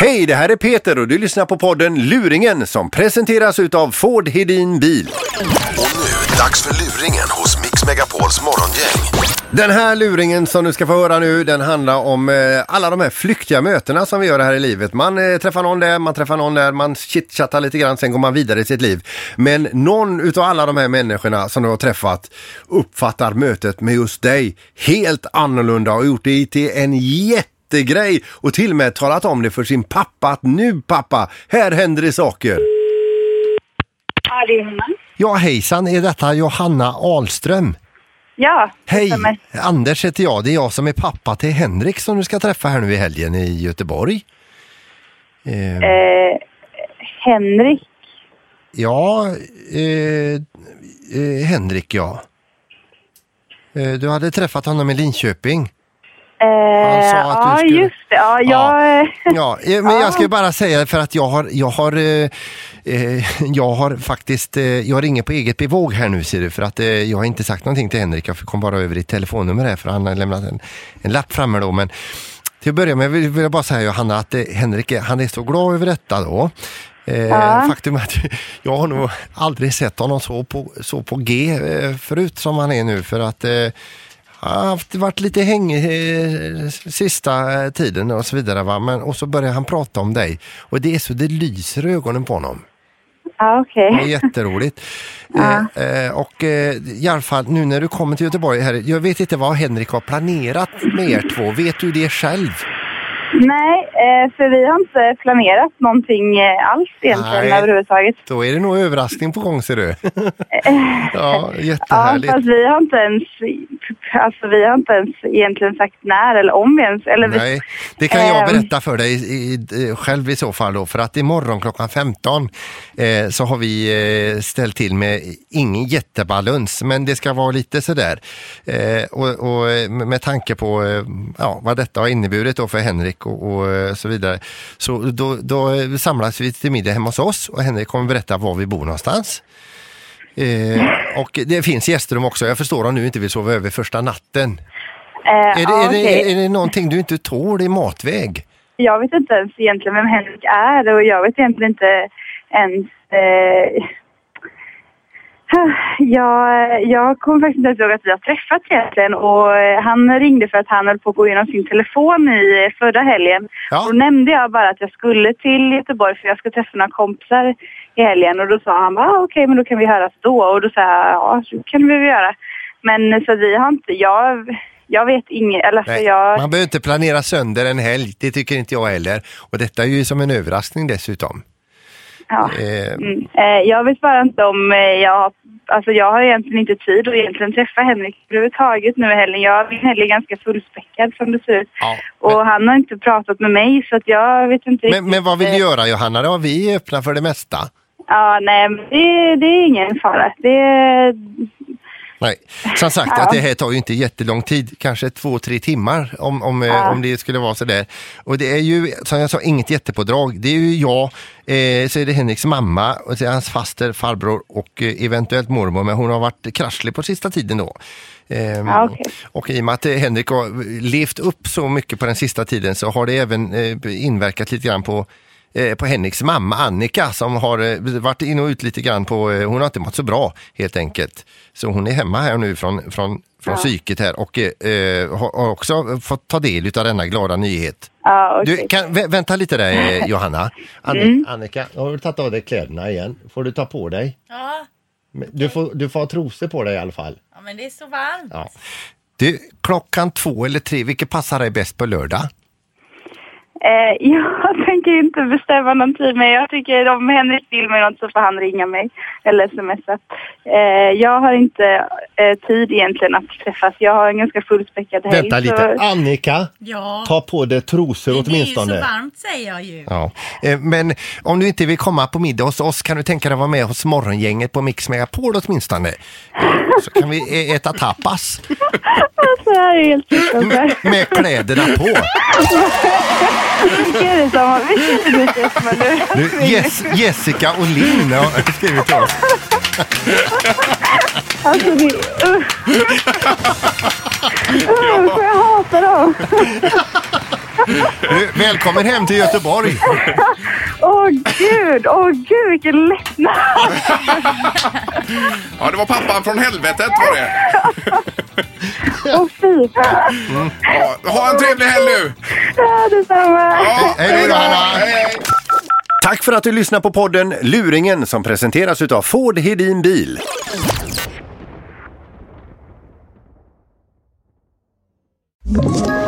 Hej, det här är Peter och du lyssnar på podden Luringen som presenteras utav Ford Hedin Bil. Och nu, dags för luringen hos Mix Megapols morgongäng. Den här luringen som du ska få höra nu, den handlar om eh, alla de här flyktiga mötena som vi gör här i livet. Man eh, träffar någon där, man träffar någon där, man chitchattar lite grann, sen går man vidare i sitt liv. Men någon utav alla de här människorna som du har träffat uppfattar mötet med just dig helt annorlunda och gjort det till en jättegrej och till och med talat om det för sin pappa att nu pappa, här händer det saker. Ja, det är Johanna. Ja hejsan, är detta Johanna Ahlström? Ja, Hej, stämmer. Anders heter jag. Det är jag som är pappa till Henrik som du ska träffa här nu i helgen i Göteborg. Eh, Eh, Henrik. ja, eh, eh, Henrik ja. Eh, du hade träffat honom i Linköping. Eh, Han sa att du ja, skulle- just det. Ja, jag... eh, Ja, eh, men jag ska bara säga för att jag har, jag har, eh, eh, jag har faktiskt, eh, jag ringer på eget bevåg här nu ser du för att eh, jag har inte sagt någonting till Henrik. Jag kom bara över ditt telefonnummer här för han har lämnat en, en lapp framme då. Men till att börja med vill, vill jag bara säga Johanna att Henrik han är så glad över detta då. Ja. Faktum är att jag har nog aldrig sett honom så på, så på G förut som han är nu för att har haft, varit lite hängig eh, sista eh, tiden och så vidare. Va? Men, och så börjar han prata om dig och det är så det lyser i ögonen på honom. Ja, okej. Det är jätteroligt. Ja. eh, och eh, i alla fall nu när du kommer till Göteborg, här, jag vet inte vad Henrik har planerat med er två. Vet du det själv? Nej, för vi har inte planerat någonting alls egentligen Nej. överhuvudtaget. Då är det nog överraskning på gång ser du. ja, Ja, jättehärligt. fast vi har inte ens... Alltså vi har inte ens egentligen sagt när eller om vi ens... Eller vi, Nej, det kan jag Ehm. berätta för dig i, i, själv i så fall då. För att imorgon klockan 15 eh, så har vi eh, ställt till med ingen jättebalans men det ska vara lite sådär. Eh, och, och eh, med tanke på eh, ja, vad detta har inneburit då för Henrik och, och eh, så vidare. Så då, då eh, samlas vi till middag hemma hos oss och Henrik kommer berätta var vi bor någonstans. Eh, och det finns gästrum också. Jag förstår om du inte vill sova över första natten. eh, Är det, ja, är, det, är det någonting du inte tål i matväg? Jag vet inte ens egentligen vem Henrik är och jag vet egentligen inte ens... Eh, jag, jag kommer faktiskt inte ens ihåg att vi har träffats egentligen och eh, han ringde för att han höll på att gå igenom sin telefon i eh, förra helgen. Ja. Och då nämnde jag bara att jag skulle till Göteborg för jag ska träffa några kompisar i helgen och då sa han bara ah, okej men då kan vi höras då och då sa jag ja så kan vi väl göra. Men så vi har inte, jag, jag vet inget, eller alltså Nej, jag... Man behöver inte planera sönder en helg, det tycker inte jag heller. Och detta är ju som en överraskning dessutom. Ja. Eh, Mm. Eh, jag vet bara inte om eh, jag... Alltså jag har egentligen inte tid att egentligen träffa Henrik överhuvudtaget nu i helgen. Jag är ganska fullspäckad som det ser ut. ja, Och han har inte pratat med mig så att jag vet inte men, riktigt, men vad vill du göra Johanna? Då? Vi är öppna för det mesta. Ja, nej, men det, det är ingen fara. Det, Nej. Som sagt, Ja. att det här tar ju inte jättelång tid, kanske två, tre timmar om, om, eh, Ja. om det skulle vara sådär. Och det är ju, som jag sa, inget jättepådrag. Det är ju jag, eh, så är det Henriks mamma, och så är hans faster, farbror och eh, eventuellt mormor, men hon har varit krasslig på sista tiden då. Ehm, Ja, okej. Och i och med att eh, Henrik har levt upp så mycket på den sista tiden så har det även eh, inverkat lite grann på på Henriks mamma Annika som har eh, varit in och ut lite grann på, eh, hon har inte mått så bra helt enkelt. Så hon är hemma här nu från, från, från psyket här och eh, har också fått ta del av denna glada nyhet. ja, okej. Du, kan, vä vänta lite där eh, Johanna. Anni Mm. Annika, har du tagit av dig kläderna igen? Får du ta på dig? Ja, Du får, du får ha trosor på dig i alla fall. ja men det är så varmt. Ja. Du, klockan två eller tre, vilket passar dig bäst på lördag? Eh, jag tänker inte bestämma någon tid, men jag tycker om Henrik vill med något så får han ringa mig eller smsa. Eh, jag har inte eh, tid egentligen att träffas. Jag har en ganska fullspäckad helg. Vänta lite. Så, Annika, Ja, ta på dig trosor men det är ju så åtminstone. varmt säger jag ju. Ja. Eh, Men om du inte vill komma på middag hos oss kan du tänka dig att vara med hos morgongänget på Mix Megapol åtminstone. Så kan vi ä- äta tapas alltså, det här är helt med kläderna på. Vilka är det som har... Vilka är det som har lurat Du? Jess, Jessica och Linn har skrivit till oss. Alltså, det... Usch! Usch, jag hatar dem. Välkommen hem till Göteborg. Åh gud, åh gud vilken lättnad. Ja, det var pappan från helvetet var det. Åh fy. Ja, ha en trevlig helg nu. Ja, detsamma. Ja, Hej då, Anna. Hej, hej. Tack för att du lyssnar på podden Luringen som presenteras utav Ford Hedin Bil. Ett